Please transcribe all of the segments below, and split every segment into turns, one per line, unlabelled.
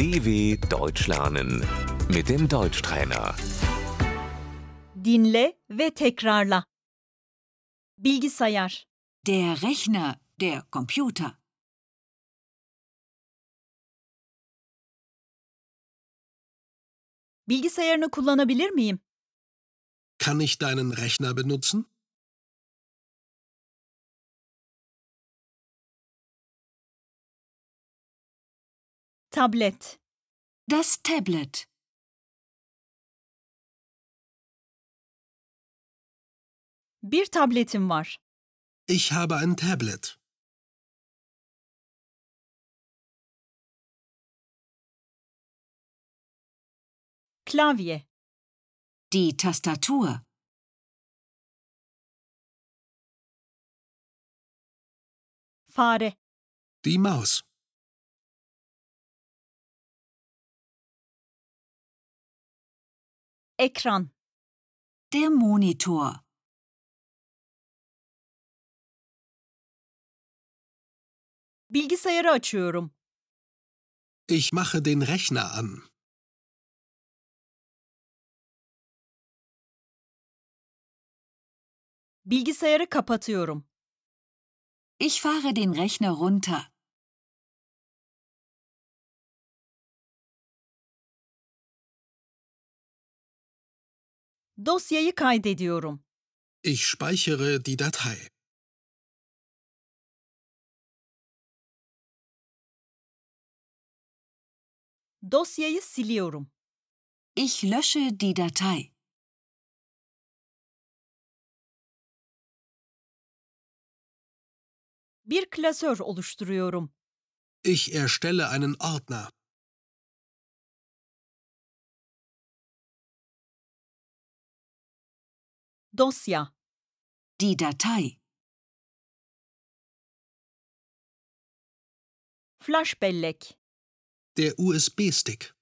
DW Deutsch lernen mit dem Deutschtrainer.
Dinle ve tekrarla. Bilgisayar,
Der Rechner, der Computer.
bilgisayarını kullanabilir miyim?
Kann ich deinen Rechner benutzen?
Tablet,
Das Tablet.
bir tabletim var.
Ich habe ein Tablet.
Klavye,
Die Tastatur.
fare,
Die Maus.
Ekran,
Der Monitor.
bilgisayarı açıyorum.
Ich mache den Rechner an.
Bilgisayarı kapatıyorum.
Ich fahre den Rechner runter.
Dosyayı kaydediyorum.
Ich speichere die Datei.
Dosyayı siliyorum.
Ich lösche die Datei.
Bir klasör oluşturuyorum.
Ich erstelle einen Ordner.
Dosya,
Die Datei.
flash bellek,
Der USB-Stick.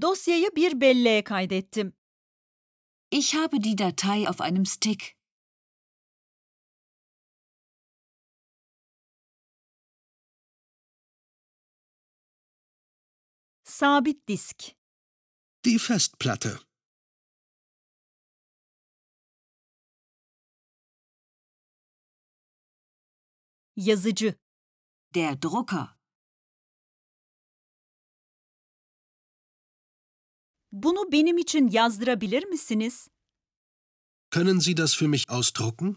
dosyayı bir belleğe kaydettim.
Ich habe die Datei auf einem Stick.
Sabit disk,
Die Festplatte.
yazıcı,
Der Drucker.
Bunu benim için yazdırabilir misiniz?
Können Sie das für mich ausdrucken?